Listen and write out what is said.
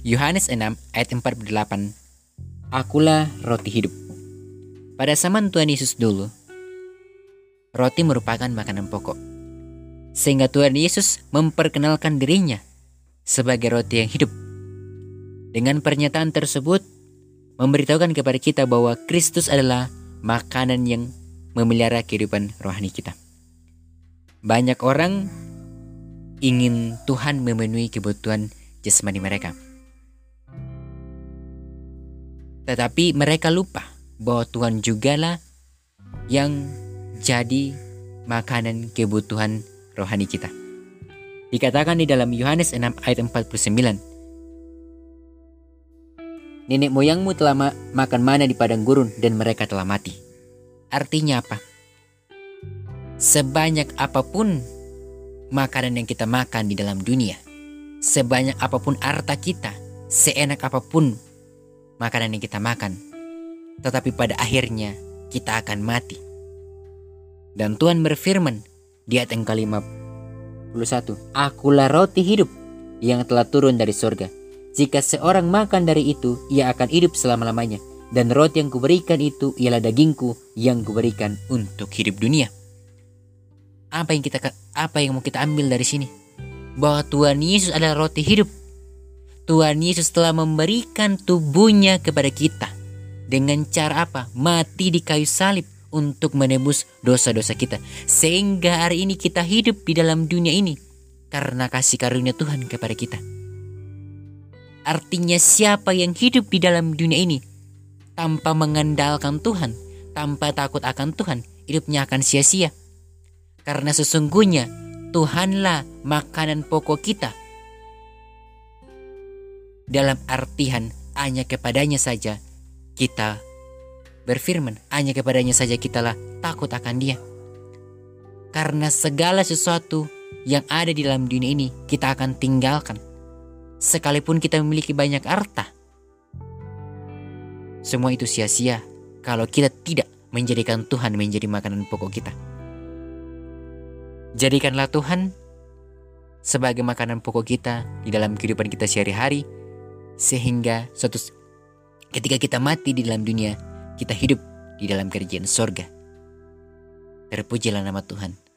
Yohanes 6 ayat 48 Akulah roti hidup. Pada zaman Tuhan Yesus dulu Roti merupakan makanan pokok. Sehingga Tuhan Yesus memperkenalkan dirinya Sebagai roti yang hidup. Dengan pernyataan tersebut Memberitahukan kepada kita bahwa Kristus adalah makanan yang memelihara kehidupan rohani kita. Banyak orang ingin Tuhan memenuhi kebutuhan jasmani mereka Tetapi mereka lupa bahwa Tuhan jugalah yang jadi makanan kebutuhan rohani kita. Dikatakan di dalam Yohanes 6 ayat 49. Nenek moyangmu telah ma makan mana di padang gurun dan mereka telah mati. Artinya apa? Sebanyak apa pun makanan yang kita makan di dalam dunia, sebanyak apa pun harta kita, seenak apa pun makanan yang kita makan. Tetapi pada akhirnya kita akan mati. Dan Tuhan berfirman di ayat yang ke-51, Akulah roti hidup yang telah turun dari sorga. Jika seorang makan dari itu, ia akan hidup selama-lamanya. Dan roti yang kuberikan itu ialah dagingku yang kuberikan untuk hidup dunia. Apa yang kita apa yang mau kita ambil dari sini? Bahwa Tuhan Yesus adalah roti hidup Tuhan Yesus telah memberikan tubuhnya kepada kita. Dengan cara apa? Mati di kayu salib untuk menebus dosa-dosa kita. Sehingga hari ini kita hidup di dalam dunia ini karena kasih karunia Tuhan kepada kita. Artinya siapa yang hidup di dalam dunia ini tanpa mengandalkan Tuhan, tanpa takut akan Tuhan, hidupnya akan sia-sia. Karena sesungguhnya Tuhanlah makanan pokok kita dalam artian hanya kepadanya saja kita berfirman, hanya kepadanya saja kitalah takut akan dia. Karena segala sesuatu yang ada di dalam dunia ini kita akan tinggalkan. Sekalipun kita memiliki banyak harta. Semua itu sia-sia kalau kita tidak menjadikan Tuhan menjadi makanan pokok kita. Jadikanlah Tuhan sebagai makanan pokok kita di dalam kehidupan kita sehari-hari sehingga suatu ketika kita mati di dalam dunia, kita hidup di dalam kerajaan sorga. Terpujilah nama Tuhan.